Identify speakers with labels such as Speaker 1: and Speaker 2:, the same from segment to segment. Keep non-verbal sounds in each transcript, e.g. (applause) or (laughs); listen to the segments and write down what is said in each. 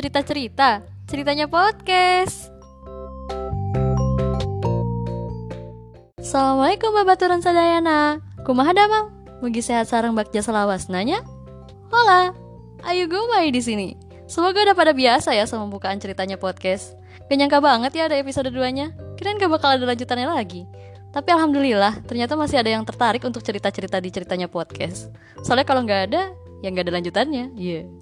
Speaker 1: cerita-cerita, ceritanya podcast. Assalamualaikum babaturan sadayana. Kumaha damang? Mugi sehat sarang bakja selawas nanya? Hola, ayo gue main di sini. Semoga udah pada biasa ya sama bukaan ceritanya podcast. Gak banget ya ada episode 2-nya. Kirain gak bakal ada lanjutannya lagi. Tapi alhamdulillah, ternyata masih ada yang tertarik untuk cerita-cerita di ceritanya podcast. Soalnya kalau nggak ada, ya nggak ada lanjutannya. Iya. Yeah.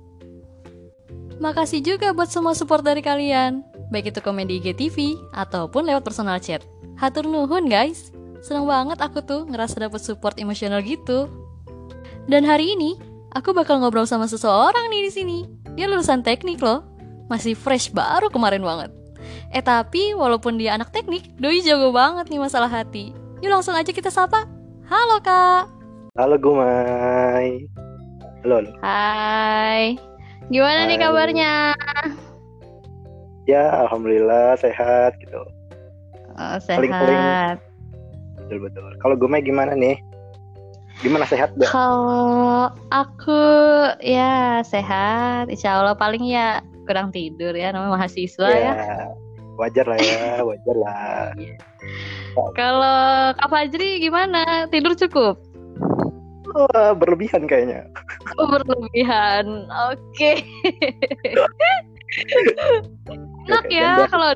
Speaker 1: Makasih juga buat semua support dari kalian, baik itu komen di IGTV ataupun lewat personal chat. Hatur nuhun guys, seneng banget aku tuh ngerasa dapet support emosional gitu. Dan hari ini, aku bakal ngobrol sama seseorang nih di sini. Dia lulusan teknik loh, masih fresh baru kemarin banget. Eh tapi walaupun dia anak teknik, Doi jago banget nih masalah hati. Yuk langsung aja kita sapa. Halo kak.
Speaker 2: Halo Gumai. Halo. halo.
Speaker 1: Hai. Gimana Hai. nih kabarnya?
Speaker 2: Ya alhamdulillah sehat gitu.
Speaker 1: Oh, sehat. Paling-paling.
Speaker 2: Betul betul. Kalau Gumai gimana nih? Gimana sehat
Speaker 1: gak? Kalau aku ya sehat, insya Allah paling ya kurang tidur ya namanya mahasiswa ya. ya
Speaker 2: wajar lah ya (laughs) wajar lah iya.
Speaker 1: kalau Kak Fajri gimana tidur cukup
Speaker 2: oh, berlebihan kayaknya
Speaker 1: oh, berlebihan oke okay. (laughs) enak ya kalau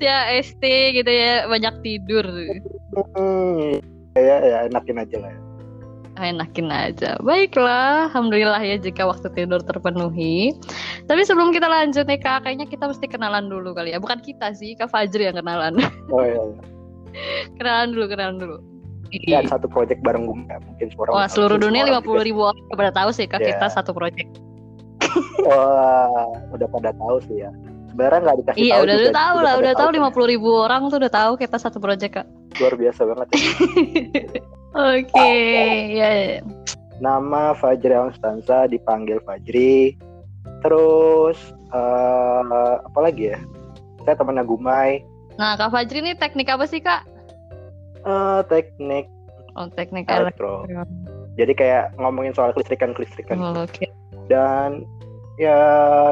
Speaker 1: ya ST gitu ya banyak tidur
Speaker 2: hmm, ya ya enakin aja lah ya
Speaker 1: enakin aja. Baiklah, alhamdulillah ya jika waktu tidur terpenuhi. Tapi sebelum kita lanjut nih Kak, kayaknya kita mesti kenalan dulu kali ya. Bukan kita sih, Kak Fajri yang kenalan.
Speaker 2: Oh iya. iya.
Speaker 1: kenalan dulu, kenalan dulu.
Speaker 2: Ya, satu proyek bareng gue mungkin
Speaker 1: suara. Wah, seluruh dunia lima puluh ribu orang pada tahu sih Kak yeah. kita satu proyek.
Speaker 2: Wah, udah pada tahu sih ya. Sebenarnya nggak dikasih
Speaker 1: iya, tahu. Iya, udah, udah tahu lah, udah tahu lima puluh ribu orang tuh udah tahu kita satu proyek Kak.
Speaker 2: Luar biasa banget ya. (laughs)
Speaker 1: Oke, okay. ya. Yeah.
Speaker 2: Nama Fajri Konstansa dipanggil Fajri. Terus uh, apa lagi ya? Saya temannya Gumai.
Speaker 1: Nah, Kak Fajri ini teknik apa sih, Kak?
Speaker 2: Uh, teknik
Speaker 1: Oh, teknik elektro.
Speaker 2: Jadi kayak ngomongin soal kelistrikan-kelistrikan.
Speaker 1: Oh, Oke. Okay.
Speaker 2: Dan ya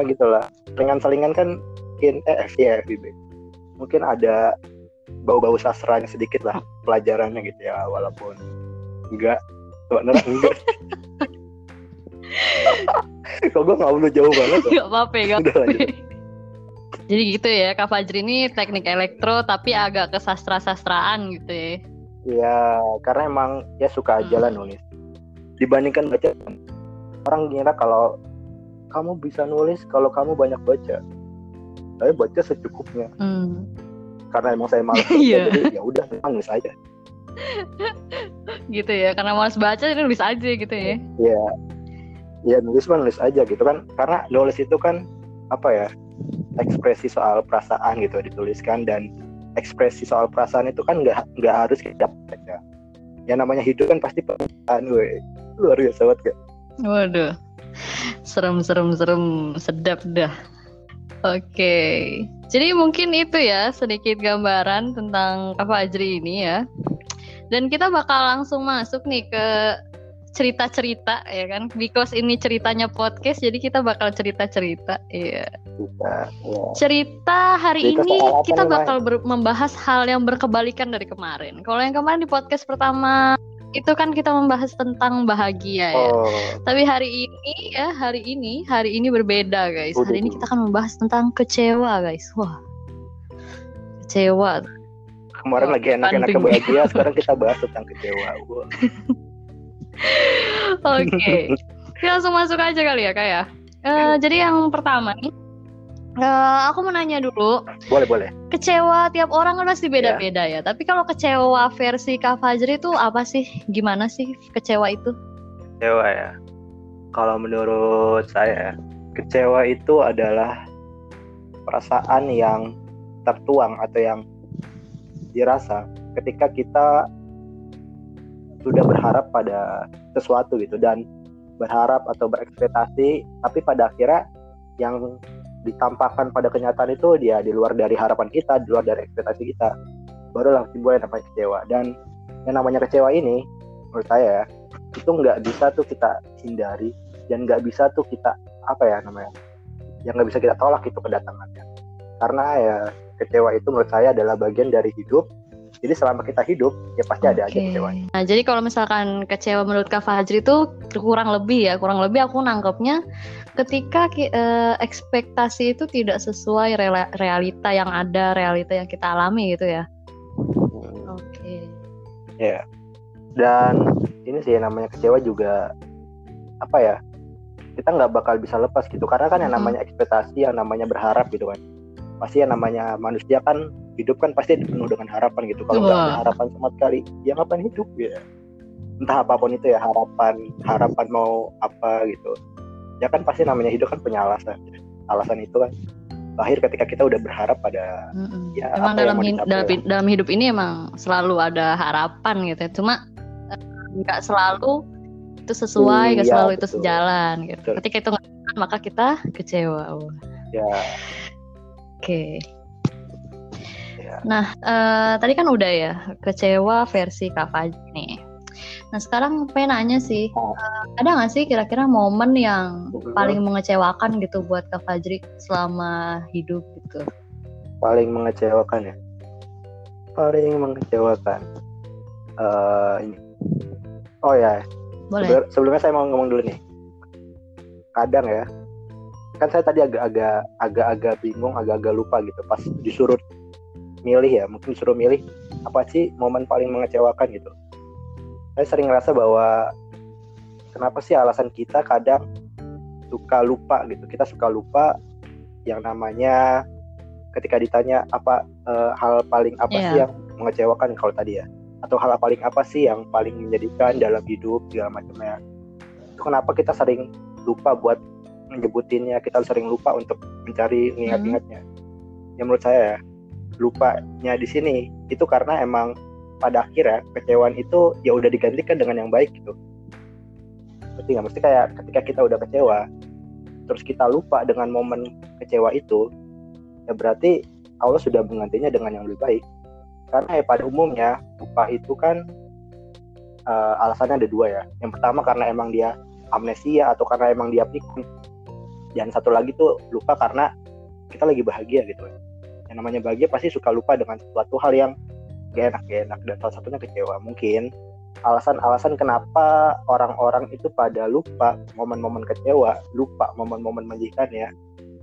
Speaker 2: gitulah. Selingan-selingan kan mungkin eh FIB. Mungkin ada bau-bau sastranya sedikit lah pelajarannya gitu ya walaupun enggak sebenarnya (laughs) enggak kok gue nggak perlu jauh banget
Speaker 1: nggak apa-apa nggak apa jadi gitu ya Kak Fajri ini teknik elektro tapi agak ke sastra-sastraan gitu ya
Speaker 2: Iya, karena emang ya suka aja lah hmm. nulis. Dibandingkan baca, orang kira kalau kamu bisa nulis kalau kamu banyak baca. Tapi baca secukupnya. Hmm karena emang saya malas (laughs)
Speaker 1: yeah.
Speaker 2: jadi ya udah nulis aja (laughs)
Speaker 1: gitu ya karena malas baca jadi nulis aja gitu ya
Speaker 2: iya ya nulis mah nulis aja gitu kan karena nulis itu kan apa ya ekspresi soal perasaan gitu dituliskan dan ekspresi soal perasaan itu kan nggak nggak harus kita baca ya. Namanya hidup kan pasti perasaan gue luar biasa banget gak
Speaker 1: waduh. Serem serem serem. Sedap dah. Oke, jadi mungkin itu ya sedikit gambaran tentang Kak Fajri ini ya. Dan kita bakal langsung masuk nih ke cerita-cerita ya kan, because ini ceritanya podcast, jadi kita bakal cerita-cerita. Iya. Cerita, ya. cerita hari cerita ini kita bakal membahas hal yang berkebalikan dari kemarin. Kalau yang kemarin di podcast pertama itu kan kita membahas tentang bahagia ya. Oh. Tapi hari ini ya, hari ini, hari ini berbeda guys. Hari ini kita akan membahas tentang kecewa guys. Wah. Kecewa.
Speaker 2: Kemarin Wah, lagi enak-enaknya bahagia, sekarang kita bahas tentang kecewa. (laughs) Oke.
Speaker 1: Okay. kita langsung masuk aja kali ya, Kak ya. Uh, jadi yang pertama nih Uh, aku mau nanya dulu.
Speaker 2: Boleh, boleh.
Speaker 1: Kecewa tiap orang kan pasti beda-beda ya. ya. Tapi kalau kecewa versi Kak Fajri itu apa sih? Gimana sih kecewa itu?
Speaker 2: Kecewa ya. Kalau menurut saya, kecewa itu adalah perasaan yang tertuang atau yang dirasa ketika kita sudah berharap pada sesuatu gitu dan berharap atau berekspektasi tapi pada akhirnya yang ditampakkan pada kenyataan itu dia di luar dari harapan kita, di luar dari ekspektasi kita. Barulah timbul yang namanya kecewa. Dan yang namanya kecewa ini, menurut saya itu nggak bisa tuh kita hindari dan nggak bisa tuh kita apa ya namanya yang nggak bisa kita tolak itu kedatangannya karena ya kecewa itu menurut saya adalah bagian dari hidup jadi selama kita hidup ya pasti ada aja kecewa.
Speaker 1: Nah jadi kalau misalkan kecewa menurut Kak Fajri itu kurang lebih ya kurang lebih aku nangkepnya ketika uh, ekspektasi itu tidak sesuai realita yang ada realita yang kita alami gitu ya.
Speaker 2: Hmm. Oke. Okay. Ya dan ini sih yang namanya kecewa juga apa ya kita nggak bakal bisa lepas gitu karena kan yang namanya ekspektasi yang namanya berharap gitu kan pasti yang namanya manusia kan hidup kan pasti penuh dengan harapan gitu kalau nggak ada harapan sama sekali ya ngapain hidup ya entah apa pun itu ya harapan harapan mau apa gitu ya kan pasti namanya hidup kan punya alasan alasan itu kan lahir ketika kita udah berharap pada
Speaker 1: mm-hmm. ya emang dalam, hin- dalam, dalam hidup ini emang selalu ada harapan gitu ya. cuma nggak selalu itu sesuai nggak iya, selalu betul. itu sejalan gitu betul. ketika itu nggak maka kita kecewa
Speaker 2: ya oke
Speaker 1: okay. Ya. nah uh, tadi kan udah ya kecewa versi Kak Fajri nih Nah sekarang pengen nanya sih, uh, ada nggak sih kira-kira momen yang paling mengecewakan gitu buat Kak Fajri selama hidup gitu?
Speaker 2: Paling mengecewakan ya? Paling mengecewakan. Uh, ini Oh ya. Boleh. Sebelumnya saya mau ngomong dulu nih. Kadang ya, kan saya tadi agak-agak agak-agak bingung, agak-agak lupa gitu pas disuruh milih ya, mungkin disuruh milih apa sih momen paling mengecewakan gitu. Saya sering ngerasa bahwa kenapa sih alasan kita kadang suka lupa gitu. Kita suka lupa yang namanya ketika ditanya apa e, hal paling apa yeah. sih yang mengecewakan kalau tadi ya atau hal paling apa sih yang paling menjadikan dalam hidup segala macamnya itu kenapa kita sering lupa buat menyebutinnya kita sering lupa untuk mencari ingat-ingatnya hmm. yang menurut saya ya lupanya di sini. Itu karena emang pada akhirnya kecewaan itu ya udah digantikan dengan yang baik gitu. Berarti nggak? Mesti kayak ketika kita udah kecewa terus kita lupa dengan momen kecewa itu ya berarti Allah sudah menggantinya dengan yang lebih baik. Karena ya pada umumnya lupa itu kan uh, alasannya ada dua ya. Yang pertama karena emang dia amnesia atau karena emang dia pikun. Dan satu lagi tuh lupa karena kita lagi bahagia gitu yang namanya bahagia pasti suka lupa dengan suatu hal yang gak enak gak enak. Dan salah satunya kecewa. Mungkin alasan-alasan kenapa orang-orang itu pada lupa momen-momen kecewa lupa momen-momen menyedihkan ya.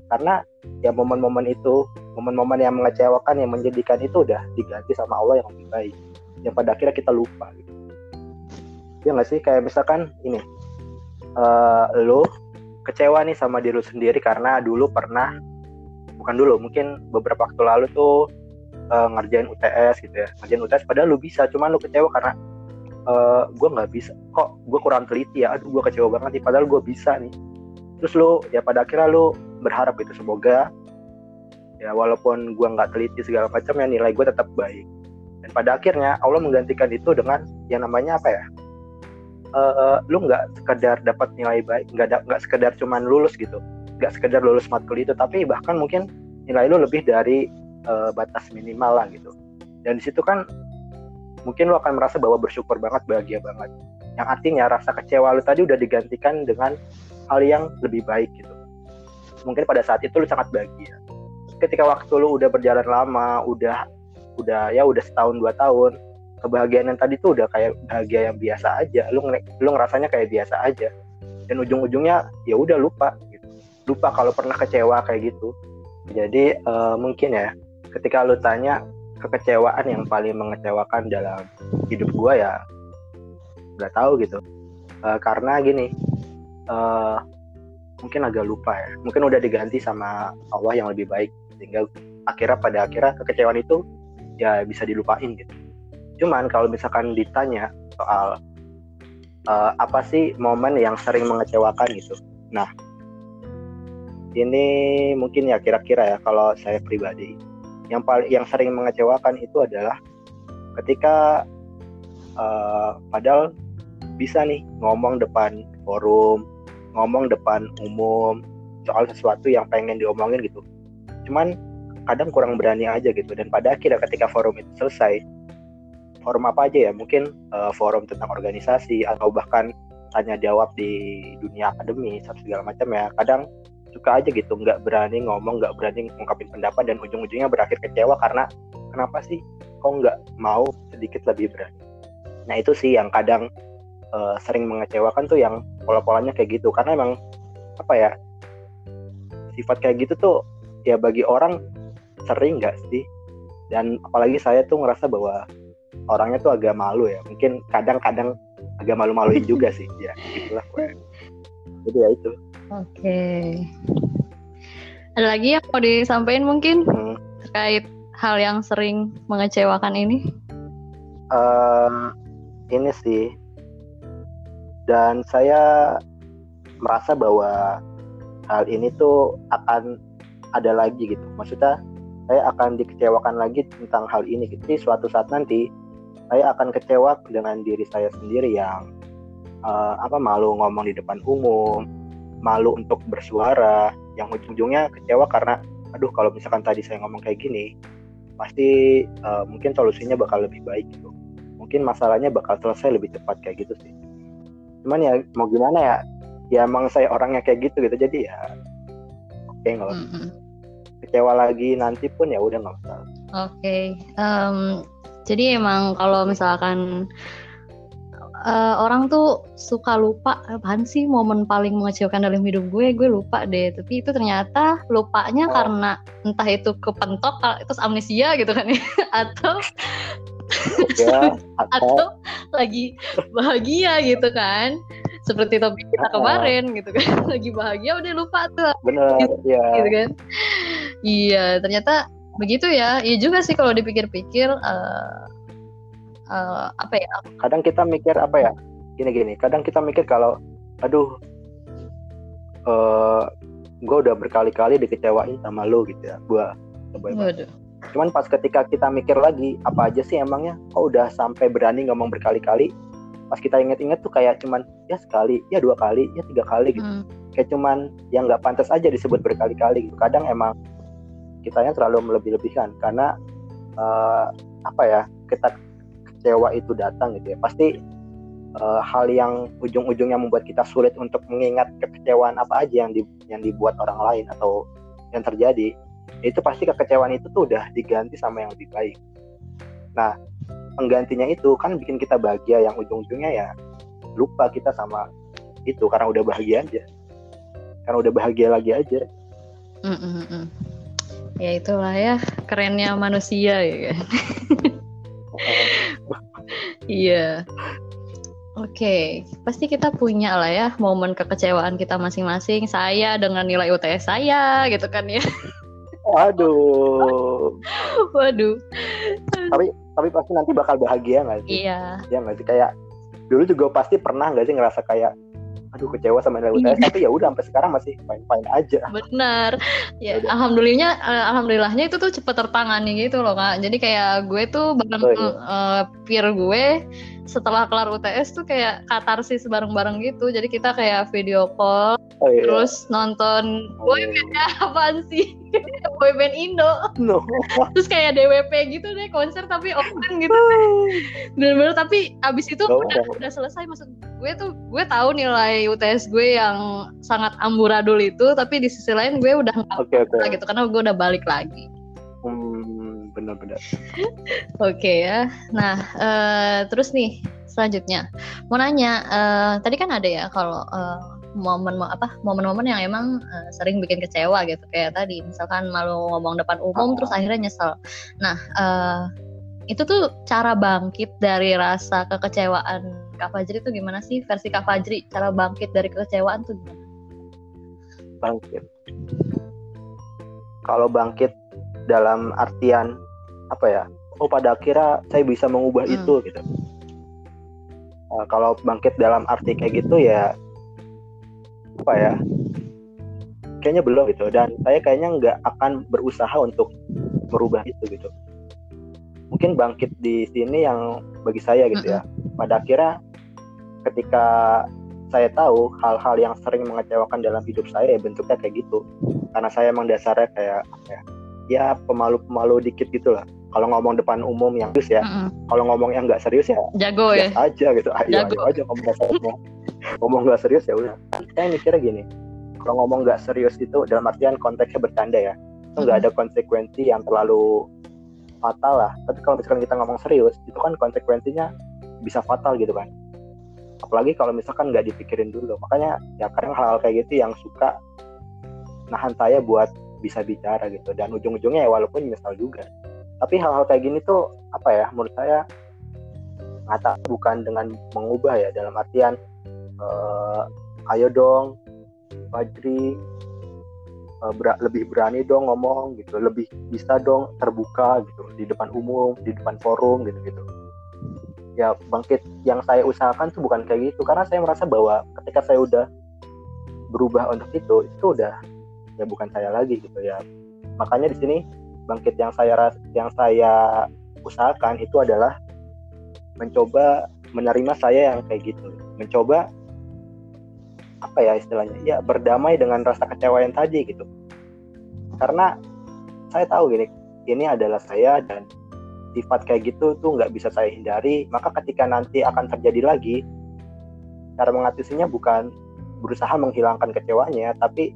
Speaker 2: Karena ya momen-momen itu momen-momen yang mengecewakan yang menjadikan itu udah diganti sama Allah yang lebih baik. Yang pada akhirnya kita lupa gitu. Ya nggak sih? Kayak misalkan ini. Uh, lo kecewa nih sama diri sendiri karena dulu pernah bukan dulu mungkin beberapa waktu lalu tuh uh, ngerjain UTS gitu ya. Ngerjain UTS padahal lu bisa cuman lu kecewa karena uh, gue nggak bisa. Kok gue kurang teliti ya? Aduh gue kecewa banget nih padahal gue bisa nih. Terus lu ya pada akhirnya lu berharap itu semoga ya walaupun gue nggak teliti segala macam ya nilai gue tetap baik. Dan pada akhirnya Allah menggantikan itu dengan yang namanya apa ya? Uh, lu nggak sekedar dapat nilai baik nggak nggak sekedar cuman lulus gitu nggak sekedar lulus matkul itu tapi bahkan mungkin nilai lu lebih dari uh, batas minimal lah gitu. Dan di situ kan mungkin lu akan merasa bahwa bersyukur banget bahagia banget. Yang artinya rasa kecewa lu tadi udah digantikan dengan hal yang lebih baik gitu. Mungkin pada saat itu lu sangat bahagia. Ketika waktu lu udah berjalan lama udah udah ya udah setahun dua tahun kebahagiaan yang tadi tuh udah kayak bahagia yang biasa aja. Lu lu ngerasanya kayak biasa aja. Dan ujung-ujungnya ya udah lupa lupa kalau pernah kecewa kayak gitu. Jadi uh, mungkin ya ketika lu tanya kekecewaan yang paling mengecewakan dalam hidup gua ya nggak tahu gitu. Uh, karena gini uh, mungkin agak lupa ya. Mungkin udah diganti sama Allah yang lebih baik. Sehingga akhirnya pada akhirnya kekecewaan itu ya bisa dilupain gitu. Cuman kalau misalkan ditanya soal uh, apa sih momen yang sering mengecewakan gitu. Nah ini mungkin ya kira-kira ya kalau saya pribadi. Yang paling yang sering mengecewakan itu adalah ketika uh, padahal bisa nih ngomong depan forum ngomong depan umum soal sesuatu yang pengen diomongin gitu. Cuman kadang kurang berani aja gitu. Dan pada akhirnya ketika forum itu selesai forum apa aja ya? Mungkin uh, forum tentang organisasi atau bahkan tanya jawab di dunia akademi segala macam ya. Kadang suka aja gitu nggak berani ngomong nggak berani ngungkapin pendapat dan ujung-ujungnya berakhir kecewa karena kenapa sih kok nggak mau sedikit lebih berani? Nah itu sih yang kadang uh, sering mengecewakan tuh yang pola-polanya kayak gitu. Karena emang apa ya sifat kayak gitu tuh ya bagi orang sering nggak sih? Dan apalagi saya tuh ngerasa bahwa orangnya tuh agak malu ya. Mungkin kadang-kadang agak malu-maluin juga sih. Ya gitulah gue jadi ya itu
Speaker 1: oke okay. ada lagi yang mau disampaikan mungkin hmm. terkait hal yang sering mengecewakan ini
Speaker 2: uh, ini sih dan saya merasa bahwa hal ini tuh akan ada lagi gitu maksudnya saya akan dikecewakan lagi tentang hal ini gitu. Jadi suatu saat nanti saya akan kecewa dengan diri saya sendiri yang uh, apa malu ngomong di depan umum, malu untuk bersuara, yang ujung-ujungnya kecewa karena aduh kalau misalkan tadi saya ngomong kayak gini, pasti uh, mungkin solusinya bakal lebih baik gitu. Mungkin masalahnya bakal selesai lebih cepat kayak gitu sih. Cuman ya mau gimana ya? Ya emang saya orangnya kayak gitu gitu. Jadi ya oke okay, nggak mm -hmm kecewa lagi nanti pun ya udah nggak masalah. Oke,
Speaker 1: okay. um, jadi emang kalau misalkan uh, orang tuh suka lupa apaan sih momen paling mengecewakan dalam hidup gue, gue lupa deh. Tapi itu ternyata lupanya oh. karena entah itu kepentok, itu amnesia gitu kan ya, (laughs) atau ya, (laughs) atau, atau lagi bahagia gitu kan. Seperti topik kita kemarin gitu kan (laughs) lagi bahagia udah lupa tuh.
Speaker 2: Bener gitu, ya
Speaker 1: gitu kan. Iya ternyata begitu ya. Iya juga sih kalau dipikir-pikir uh, uh, apa ya?
Speaker 2: Kadang kita mikir apa ya? Gini gini. Kadang kita mikir kalau aduh uh, eh, gue udah berkali-kali dikecewain sama lo gitu ya. Gue cuman pas ketika kita mikir lagi apa aja sih emangnya? Kok udah sampai berani ngomong berkali-kali? Pas kita inget-inget tuh kayak cuman ya sekali ya dua kali ya tiga kali gitu. Hmm. kayak cuman yang nggak pantas aja disebut berkali-kali gitu. Kadang emang kitanya terlalu melebih-lebihkan karena uh, apa ya kita kecewa itu datang gitu ya. Pasti uh, hal yang ujung-ujungnya membuat kita sulit untuk mengingat kekecewaan apa aja yang di, yang dibuat orang lain atau yang terjadi itu pasti kekecewaan itu tuh udah diganti sama yang lebih baik. Nah penggantinya itu kan bikin kita bahagia yang ujung-ujungnya ya lupa kita sama itu karena udah bahagia aja. Karena udah bahagia lagi aja.
Speaker 1: Mm -mm. ya itulah ya kerennya manusia ya. kan (laughs) (laughs) iya. Oke okay. pasti kita punya lah ya momen kekecewaan kita masing-masing. Saya dengan nilai UTS saya gitu kan ya.
Speaker 2: Waduh. (laughs)
Speaker 1: Waduh.
Speaker 2: Tapi tapi pasti nanti bakal bahagia nggak sih?
Speaker 1: Iya.
Speaker 2: Ya nggak sih? Kayak dulu juga pasti pernah nggak sih ngerasa kayak aduh kecewa sama nilai UTS tapi ya udah sampai sekarang masih fine aja
Speaker 1: benar ya Udah. alhamdulillahnya uh, alhamdulillahnya itu tuh cepet tertangani gitu loh kak jadi kayak gue tuh bareng oh, iya. uh, peer gue setelah kelar UTS tuh kayak katarsis bareng-bareng gitu. Jadi kita kayak video call oh, iya. terus nonton oh, boyband ya (laughs) apaan sih? Boyband Indo. No. (laughs) terus kayak DWP gitu deh konser tapi offline gitu. (laughs) Bener-bener tapi abis itu oh, udah udah selesai. Maksud gue tuh gue tahu nilai UTS gue yang sangat amburadul itu tapi di sisi lain gue udah nggak okay, okay. gitu karena gue udah balik lagi
Speaker 2: benar-benar
Speaker 1: oke okay, ya nah uh, terus nih selanjutnya mau nanya uh, tadi kan ada ya kalau uh, momen apa momen-momen yang emang uh, sering bikin kecewa gitu kayak tadi misalkan malu ngomong depan umum oh. terus akhirnya nyesel nah uh, itu tuh cara bangkit dari rasa kekecewaan Kak Fajri itu gimana sih versi Kak Fajri cara bangkit dari kekecewaan tuh gimana?
Speaker 2: Bangkit. Kalau bangkit dalam artian apa ya? Oh pada akhirnya saya bisa mengubah hmm. itu gitu. Uh, kalau bangkit dalam arti kayak gitu ya apa ya? Kayaknya belum gitu dan saya kayaknya nggak akan berusaha untuk merubah itu gitu mungkin bangkit di sini yang bagi saya gitu ya pada akhirnya ketika saya tahu hal-hal yang sering mengecewakan dalam hidup saya ya bentuknya kayak gitu karena saya emang dasarnya kayak ya ya pemalu-pemalu dikit gitu lah kalau ngomong depan umum yang serius ya mm-hmm. kalau ngomong yang nggak serius ya
Speaker 1: jago ya?
Speaker 2: aja gitu. Ayo, ayo aja ngomong gak serius (laughs) ngomong nggak serius ya udah. Saya mikirnya gini kalau ngomong nggak serius itu dalam artian konteksnya bercanda ya. Itu nggak ada konsekuensi yang terlalu fatal lah. Tapi kalau misalkan kita ngomong serius itu kan konsekuensinya bisa fatal gitu kan. Apalagi kalau misalkan nggak dipikirin dulu. Makanya ya kadang hal-hal kayak gitu yang suka nahan saya buat bisa bicara gitu. Dan ujung-ujungnya ya walaupun nyesal juga tapi hal-hal kayak gini tuh apa ya menurut saya ngata bukan dengan mengubah ya dalam artian uh, ayo dong Fajri uh, ber lebih berani dong ngomong gitu lebih bisa dong terbuka gitu di depan umum di depan forum gitu gitu ya bangkit yang saya usahakan tuh bukan kayak gitu karena saya merasa bahwa ketika saya udah berubah untuk itu itu udah ya bukan saya lagi gitu ya. Makanya di sini bangkit yang saya yang saya usahakan itu adalah mencoba menerima saya yang kayak gitu. Mencoba apa ya istilahnya? Ya berdamai dengan rasa kecewa yang tadi gitu. Karena saya tahu gini ini adalah saya dan sifat kayak gitu tuh nggak bisa saya hindari. Maka ketika nanti akan terjadi lagi cara mengatasinya bukan berusaha menghilangkan kecewanya tapi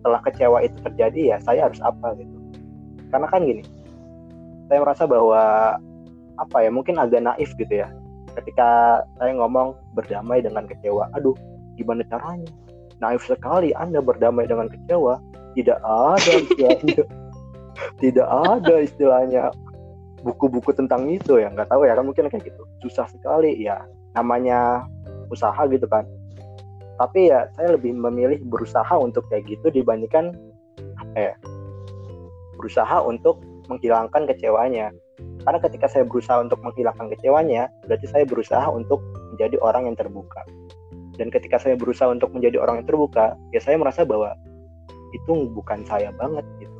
Speaker 2: setelah kecewa itu terjadi ya saya harus apa gitu karena kan gini saya merasa bahwa apa ya mungkin agak naif gitu ya. Ketika saya ngomong berdamai dengan kecewa. Aduh gimana caranya? Naif sekali anda berdamai dengan kecewa. Tidak ada istilahnya. (laughs) Tidak ada istilahnya. Buku-buku tentang itu ya nggak tahu ya kan mungkin kayak gitu. Susah sekali ya. Namanya usaha gitu kan. Tapi ya saya lebih memilih berusaha untuk kayak gitu dibandingkan eh berusaha untuk menghilangkan kecewanya. Karena ketika saya berusaha untuk menghilangkan kecewanya berarti saya berusaha untuk menjadi orang yang terbuka. Dan ketika saya berusaha untuk menjadi orang yang terbuka ya saya merasa bahwa itu bukan saya banget gitu.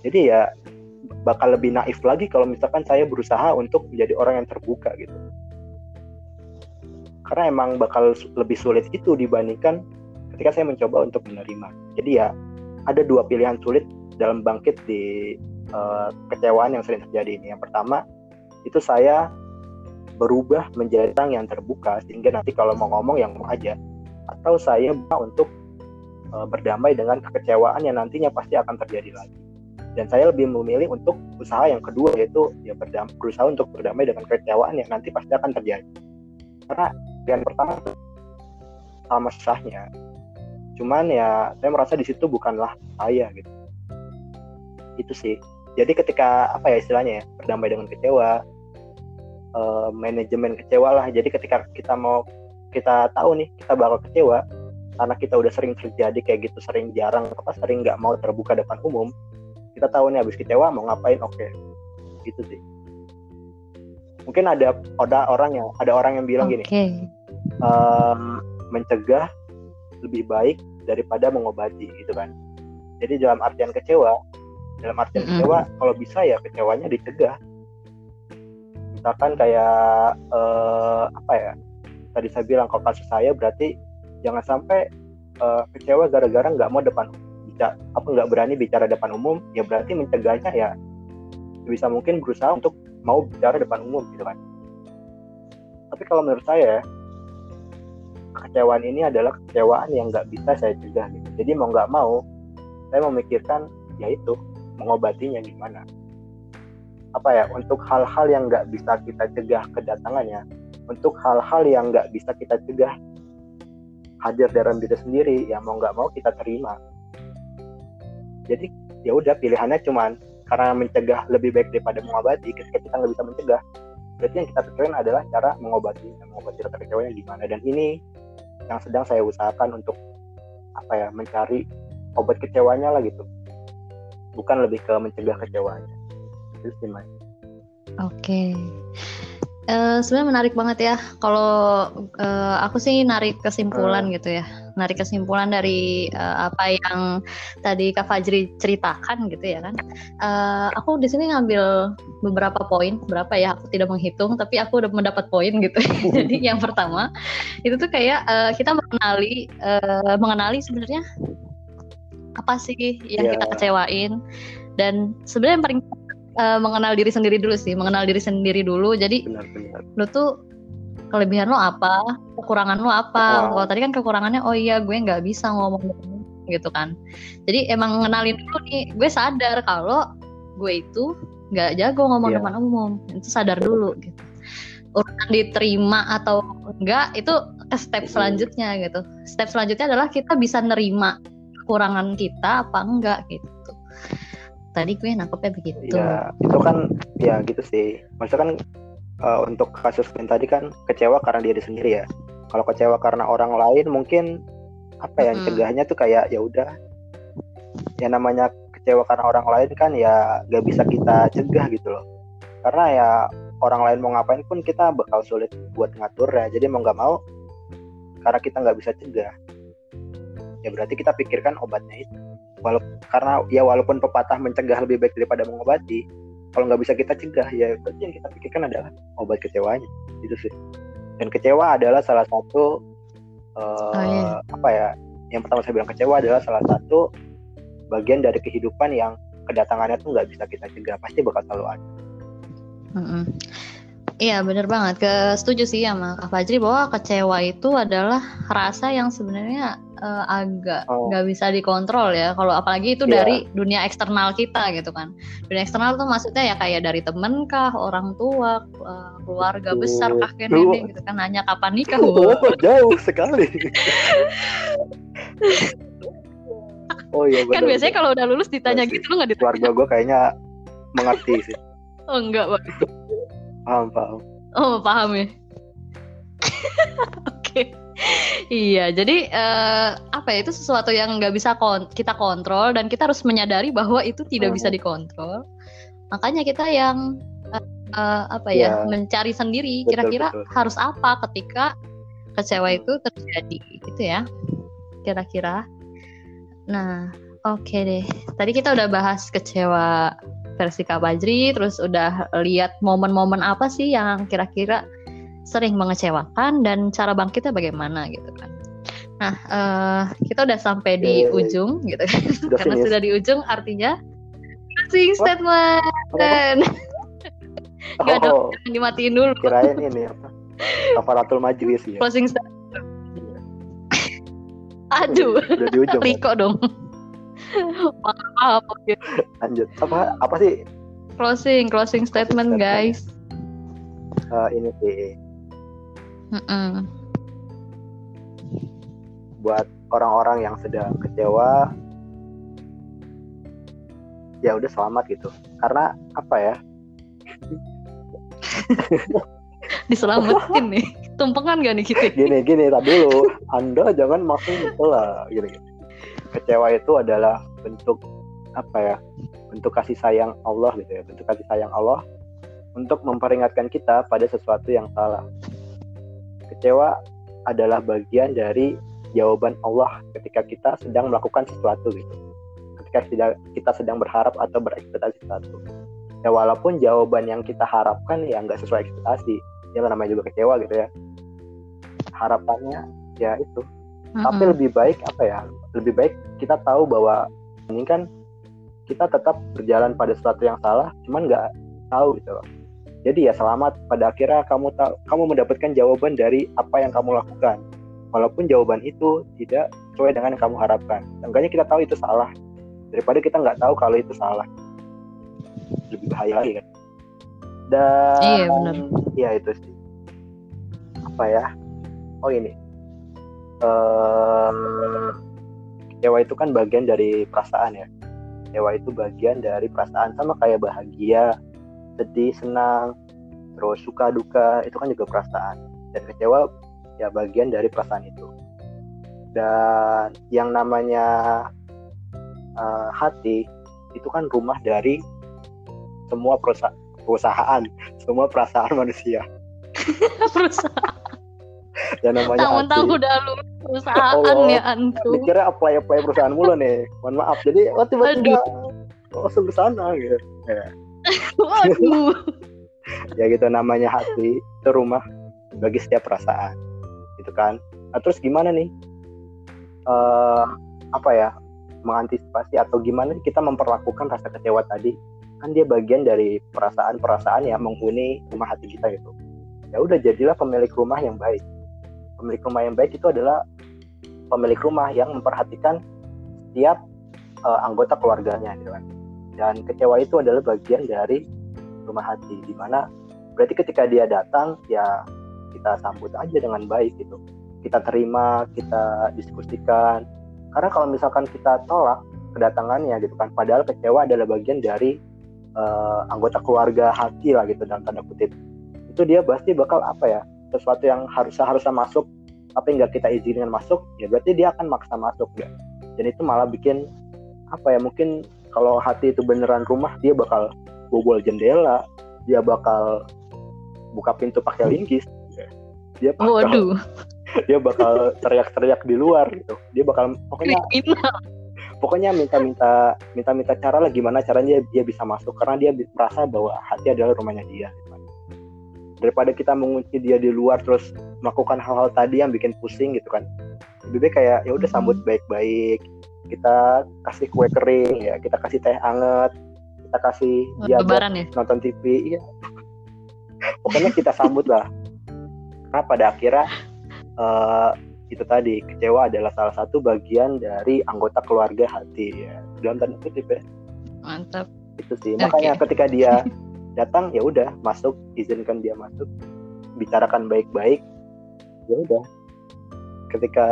Speaker 2: Jadi ya bakal lebih naif lagi kalau misalkan saya berusaha untuk menjadi orang yang terbuka gitu. Karena emang bakal lebih sulit itu dibandingkan ketika saya mencoba untuk menerima. Jadi ya ada dua pilihan sulit dalam bangkit di uh, kecewaan yang sering terjadi ini. Yang pertama itu saya berubah menjadi orang yang terbuka sehingga nanti kalau mau ngomong yang mau aja. Atau saya untuk uh, berdamai dengan kekecewaan yang nantinya pasti akan terjadi lagi. Dan saya lebih memilih untuk usaha yang kedua yaitu ya berdam, berusaha untuk berdamai dengan kekecewaan yang nanti pasti akan terjadi. Karena yang pertama sama susahnya. Cuman ya saya merasa di situ bukanlah saya gitu itu sih jadi ketika apa ya istilahnya ya berdamai dengan kecewa uh, manajemen kecewa lah jadi ketika kita mau kita tahu nih kita bakal kecewa karena kita udah sering terjadi kayak gitu sering jarang apa sering nggak mau terbuka depan umum kita tahu nih habis kecewa mau ngapain oke okay. gitu sih mungkin ada ada orang yang ada orang yang bilang okay. gini um, mencegah lebih baik daripada mengobati gitu kan jadi dalam artian kecewa dalam artian mm -hmm. kecewa kalau bisa ya kecewanya dicegah. Misalkan kayak uh, apa ya tadi saya bilang kalau kasus saya berarti jangan sampai uh, kecewa gara-gara nggak mau depan bicara apa nggak berani bicara depan umum ya berarti mencegahnya ya bisa mungkin berusaha untuk mau bicara depan umum gitu kan. Tapi kalau menurut saya kekecewaan ini adalah kekecewaan yang nggak bisa saya cegah gitu. Jadi mau nggak mau saya memikirkan ya itu mengobatinya gimana? Apa ya untuk hal-hal yang nggak bisa kita cegah kedatangannya untuk hal-hal yang nggak bisa kita cegah hadir dalam diri sendiri ya mau nggak mau kita terima. Jadi ya udah pilihannya cuman karena mencegah lebih baik daripada mengobati ketika kita nggak bisa mencegah berarti yang kita pikirin adalah cara mengobati mengobati rasa kecewanya gimana. Dan ini yang sedang saya usahakan untuk apa ya mencari obat kecewanya lah gitu bukan lebih ke mencegah kecewanya itu sih mas
Speaker 1: oke okay. Uh, sebenarnya menarik banget ya. Kalau uh, aku sih narik kesimpulan uh. gitu ya, narik kesimpulan dari uh, apa yang tadi Kak Fajri ceritakan gitu ya kan. Uh, aku di sini ngambil beberapa poin, berapa ya? Aku tidak menghitung, tapi aku udah mendapat poin gitu. (laughs) Jadi yang pertama itu tuh kayak uh, kita mengenali, uh, mengenali sebenarnya apa sih yang yeah. kita kecewain dan sebenarnya yang paling uh, mengenal diri sendiri dulu sih, mengenal diri sendiri dulu. Jadi benar, benar. lu tuh kelebihan lo apa kekurangan lo apa
Speaker 2: Oh.
Speaker 1: kalau tadi kan kekurangannya oh iya gue nggak bisa ngomong gitu kan jadi emang ngenalin dulu nih gue sadar kalau gue itu nggak jago ngomong
Speaker 2: Iya.
Speaker 1: depan umum itu sadar dulu gitu urusan diterima atau enggak itu ke step selanjutnya gitu step selanjutnya adalah kita bisa nerima kekurangan kita apa enggak gitu tadi gue nangkepnya begitu
Speaker 2: Ya, itu kan ya gitu sih. Maksudnya kan eh, untuk kasus Queen tadi kan kecewa karena diri sendiri ya. Kalau kecewa karena orang lain mungkin apa ya
Speaker 1: Mm-mm.
Speaker 2: cegahnya tuh kayak ya udah. Ya namanya kecewa karena orang lain kan ya gak bisa kita cegah gitu loh. Karena ya orang lain mau ngapain pun kita bakal sulit buat ngatur ya. Jadi mau nggak mau karena kita nggak bisa cegah. Ya berarti kita pikirkan obatnya itu. Walaupun karena ya walaupun pepatah mencegah lebih baik daripada mengobati kalau nggak bisa kita cegah ya berarti yang kita pikirkan adalah obat kecewanya itu sih dan kecewa adalah salah satu eh,
Speaker 1: Oh, iya.
Speaker 2: apa ya yang pertama saya bilang kecewa adalah salah satu bagian dari kehidupan yang kedatangannya tuh nggak bisa kita cegah pasti bakal selalu ada
Speaker 1: Mm-mm. Iya bener banget. Ke setuju sih sama Kak Fajri bahwa kecewa itu adalah rasa yang sebenarnya eh, agak
Speaker 2: Oh.
Speaker 1: nggak bisa dikontrol ya. Kalau apalagi itu
Speaker 2: Iya.
Speaker 1: dari dunia eksternal kita gitu kan. Dunia eksternal tuh maksudnya ya kayak dari temen kah, orang tua, eh, keluarga
Speaker 2: Betul.
Speaker 1: besar,
Speaker 2: Lu-
Speaker 1: nenek gitu kan. Nanya kapan nikah. (laughs)
Speaker 2: oh,
Speaker 1: Wah.
Speaker 2: jauh sekali (laughs) oh iya
Speaker 1: kan
Speaker 2: benar
Speaker 1: biasanya kalau udah lulus ditanya
Speaker 2: Iya sih.
Speaker 1: gitu lu nggak ditanya.
Speaker 2: keluarga gue kayaknya mengerti sih (laughs)
Speaker 1: Oh enggak, Bang.
Speaker 2: Paham paham
Speaker 1: Oh paham ya. (laughs) Oke. Iya, jadi eh, apa ya itu sesuatu yang nggak bisa kon- kita kontrol dan kita harus menyadari bahwa itu tidak
Speaker 2: Hmm.
Speaker 1: bisa dikontrol. Makanya kita yang eh, eh, apa ya
Speaker 2: Ya.
Speaker 1: mencari sendiri kira-kira harus apa ketika kecewa itu terjadi gitu ya. Kira-kira. Nah, oke deh. Tadi kita udah bahas kecewa versi Kak Bajri, terus udah lihat momen-momen apa sih yang kira-kira sering mengecewakan dan cara bangkitnya bagaimana gitu kan. Nah, eh, kita udah sampai di
Speaker 2: Iya, iya, iya.
Speaker 1: ujung gitu kan. (laughs) Karena
Speaker 2: finish.
Speaker 1: sudah di ujung artinya closing
Speaker 2: What?
Speaker 1: statement. Gak ada
Speaker 2: oh
Speaker 1: yang dimatiin dulu.
Speaker 2: kirain ini apa kafaratul majlis ya
Speaker 1: Closing statement. (laughs) Aduh,
Speaker 2: udah di ujung kan?
Speaker 1: Riko dong. (laughs) Oke.
Speaker 2: lanjut apa apa sih
Speaker 1: Closing, closing statement
Speaker 2: statement.
Speaker 1: guys.
Speaker 2: eh, ini sih
Speaker 1: Mm-mm.
Speaker 2: buat orang-orang yang sedang kecewa ya udah selamat gitu karena apa ya (laughs)
Speaker 1: Diselamatin nih. (laughs) Tumpengan gak nih kita?
Speaker 2: gini gini tadi dulu anda jangan maksud itu lah gini, gini. Kecewa itu adalah bentuk apa ya bentuk kasih sayang Allah gitu ya bentuk kasih sayang Allah untuk memperingatkan kita pada sesuatu yang salah. Kecewa adalah bagian dari jawaban Allah ketika kita sedang melakukan sesuatu gitu. Ketika kita sedang berharap atau berekspektasi sesuatu. Ya walaupun jawaban yang kita harapkan ya nggak sesuai ekspektasi. Ya namanya juga kecewa gitu ya. Harapannya ya itu. Tapi
Speaker 1: Mm-mm.
Speaker 2: lebih baik apa ya lebih baik kita tahu bahwa ini kan kita tetap berjalan pada sesuatu yang salah cuman nggak tahu gitu loh. Jadi ya selamat pada akhirnya kamu tahu kamu mendapatkan jawaban dari apa yang kamu lakukan. Walaupun jawaban itu tidak sesuai dengan yang kamu harapkan. Seenggaknya kita tahu itu salah. Daripada kita nggak tahu kalau itu salah. Lebih bahaya lagi kan? Dan
Speaker 1: Iya, benar.
Speaker 2: ya itu sih. Apa ya? Oh ini. Eh kecewa itu kan bagian dari perasaan ya. Kecewa itu bagian dari perasaan sama kayak bahagia sedih senang terus suka duka itu kan juga perasaan. Dan kecewa ya bagian dari perasaan itu. Dan yang namanya eh, hati itu kan rumah dari semua perusa- perusahaan. (laughs) Semua perasaan manusia. (laughs)
Speaker 1: Perusahaan.
Speaker 2: yang namanya
Speaker 1: Tahu-tahu
Speaker 2: hati.
Speaker 1: udah lu perusahaan
Speaker 2: Allah.
Speaker 1: ya antum.
Speaker 2: dikira apply apply perusahaan mulu nih. Mohon maaf. Jadi oh tiba-tiba langsung ke sana gitu. (laughs)
Speaker 1: Waduh. (laughs)
Speaker 2: ya gitu namanya hati itu rumah bagi setiap perasaan. Gitu kan. Nah, terus gimana nih? Eh apa ya? Mengantisipasi atau gimana kita memperlakukan rasa kecewa tadi? Kan dia bagian dari perasaan-perasaan yang menghuni rumah hati kita gitu ya udah jadilah pemilik rumah yang baik pemilik rumah yang baik itu adalah pemilik rumah yang memperhatikan setiap uh, anggota keluarganya gitu kan. Dan kecewa itu adalah bagian dari rumah hati di mana berarti ketika dia datang ya kita sambut aja dengan baik gitu. Kita terima kita diskusikan. Karena kalau misalkan kita tolak kedatangannya gitu kan padahal kecewa adalah bagian dari uh, anggota keluarga hati lah gitu dalam tanda kutip. Itu dia pasti bakal apa ya sesuatu yang harusnya harusnya masuk tapi nggak kita izinkan masuk ya berarti dia akan maksa masuk ya. Dan itu malah bikin apa ya mungkin kalau hati itu beneran rumah dia bakal bobol jendela dia bakal buka pintu pakai linggis dia bakal Waduh. (laughs) dia bakal teriak-teriak di luar gitu. Dia bakal pokoknya pokoknya minta-minta minta-minta cara lah gimana caranya dia, dia bisa masuk karena dia merasa bahwa hati adalah rumahnya dia. gitu. Daripada kita mengunci dia di luar terus melakukan hal-hal tadi yang bikin pusing gitu kan. Lebih baik kayak ya udah sambut hmm. baik-baik. Kita kasih kue kering ya kita kasih teh anget kita kasih dia ya? nonton TV iya. Pokoknya kita sambut lah. Karena pada akhirnya uh, itu tadi kecewa adalah salah satu bagian dari anggota keluarga hati ya. Dalam tanda kutip ya.
Speaker 1: Mantap.
Speaker 2: Itu sih. Makanya okay. ketika dia (laughs) datang ya udah masuk izinkan dia masuk bicarakan baik-baik ya udah. Ketika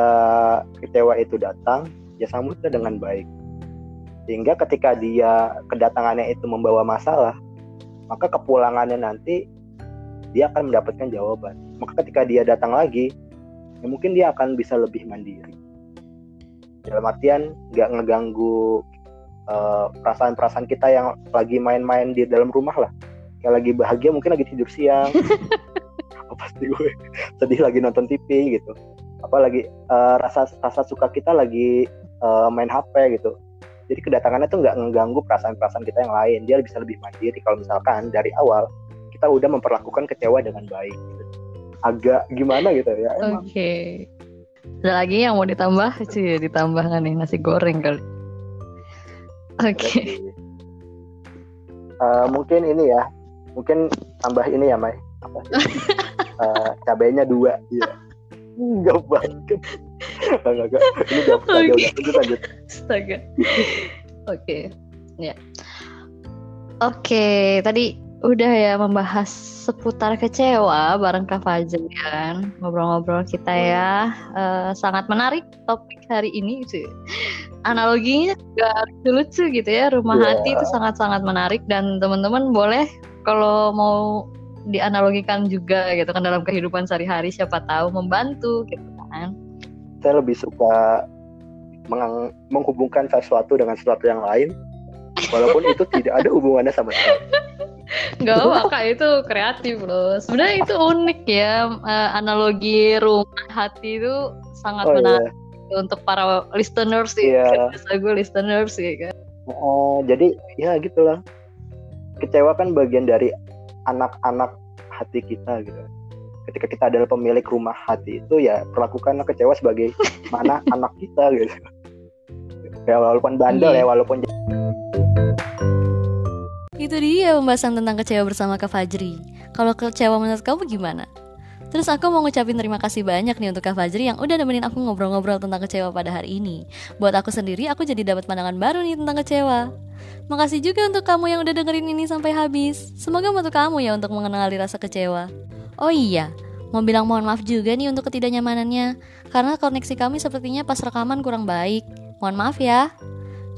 Speaker 2: kecewa itu datang ya sambutnya dengan baik. Sehingga ketika dia kedatangannya itu membawa masalah maka kepulangannya nanti dia akan mendapatkan jawaban. Maka ketika dia datang lagi ya mungkin dia akan bisa lebih mandiri. Dalam artian nggak ngeganggu perasaan eh, perasaan-perasaan kita yang lagi main-main di dalam rumah lah yang lagi bahagia mungkin lagi tidur siang. (laughs) Pasti gue? Sedih lagi nonton TV gitu. Apalagi uh, rasa rasa suka kita lagi uh, main HP gitu. Jadi kedatangannya tuh nggak ngeganggu perasaan-perasaan kita yang lain. Dia bisa lebih mandiri kalau misalkan dari awal kita udah memperlakukan kecewa dengan baik gitu. agak gimana gitu ya
Speaker 1: oke. Okay. ada lagi yang mau ditambah? Sih ditambahkan nih? Nasi goreng kali. Oke. Okay.
Speaker 2: uh, mungkin ini ya mungkin tambah ini ya Mai. Apa (laughs) uh, cabainya dua. Ya enggak banget. Enggak enggak ini udah okay. udah. Lanjut lanjut. Astaga. Oke.
Speaker 1: Okay. ya. Oke okay, tadi udah ya membahas seputar kecewa bareng Kak Fajar kan? Ngobrol-ngobrol kita ya. Uh, sangat menarik topik hari ini sih analoginya juga lucu-lucu gitu ya. Rumah yeah. hati itu sangat-sangat menarik dan teman-teman boleh kalau mau dianalogikan juga gitu kan dalam kehidupan sehari-hari siapa tahu membantu gitu kan
Speaker 2: saya lebih suka meng menghubungkan sesuatu dengan sesuatu yang lain walaupun itu tidak ada hubungannya sama sekali (laughs)
Speaker 1: Gak apa kak itu kreatif loh. Sebenarnya itu unik ya uh, analogi rumah hati itu sangat oh, menarik iya. untuk para listeners sih. Iya. gue listeners sih kan.
Speaker 2: Oh jadi ya gitulah. Kecewa kan bagian dari anak-anak hati kita gitu. Ketika kita adalah pemilik rumah hati itu ya perlakukanlah kecewa sebagai (laughs) mana anak kita gitu. Ya walaupun bandel yeah. ya walaupun
Speaker 1: itu dia pembahasan tentang kecewa bersama Kak Fajri. Kalau kecewa menurut kamu gimana? Terus aku mau ngucapin terima kasih banyak nih untuk Kak Fajri yang udah nemenin aku ngobrol-ngobrol tentang kecewa pada hari ini. Buat aku sendiri, aku jadi dapat pandangan baru nih tentang kecewa. Makasih juga untuk kamu yang udah dengerin ini sampai habis. Semoga membantu kamu ya untuk mengenali rasa kecewa. Oh iya, mau bilang mohon maaf juga nih untuk ketidaknyamanannya. Karena koneksi kami sepertinya pas rekaman kurang baik. Mohon maaf ya.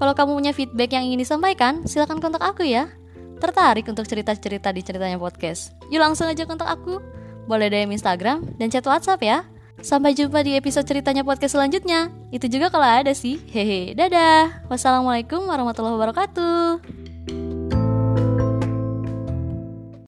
Speaker 1: Kalau kamu punya feedback yang ingin disampaikan, silahkan kontak aku ya. Tertarik untuk cerita-cerita di ceritanya podcast? Yuk langsung aja kontak aku. Boleh DM Instagram dan chat WhatsApp ya. Sampai jumpa di episode ceritanya podcast selanjutnya. Itu juga kalau ada sih. Hehe, dadah. Wassalamualaikum warahmatullahi wabarakatuh.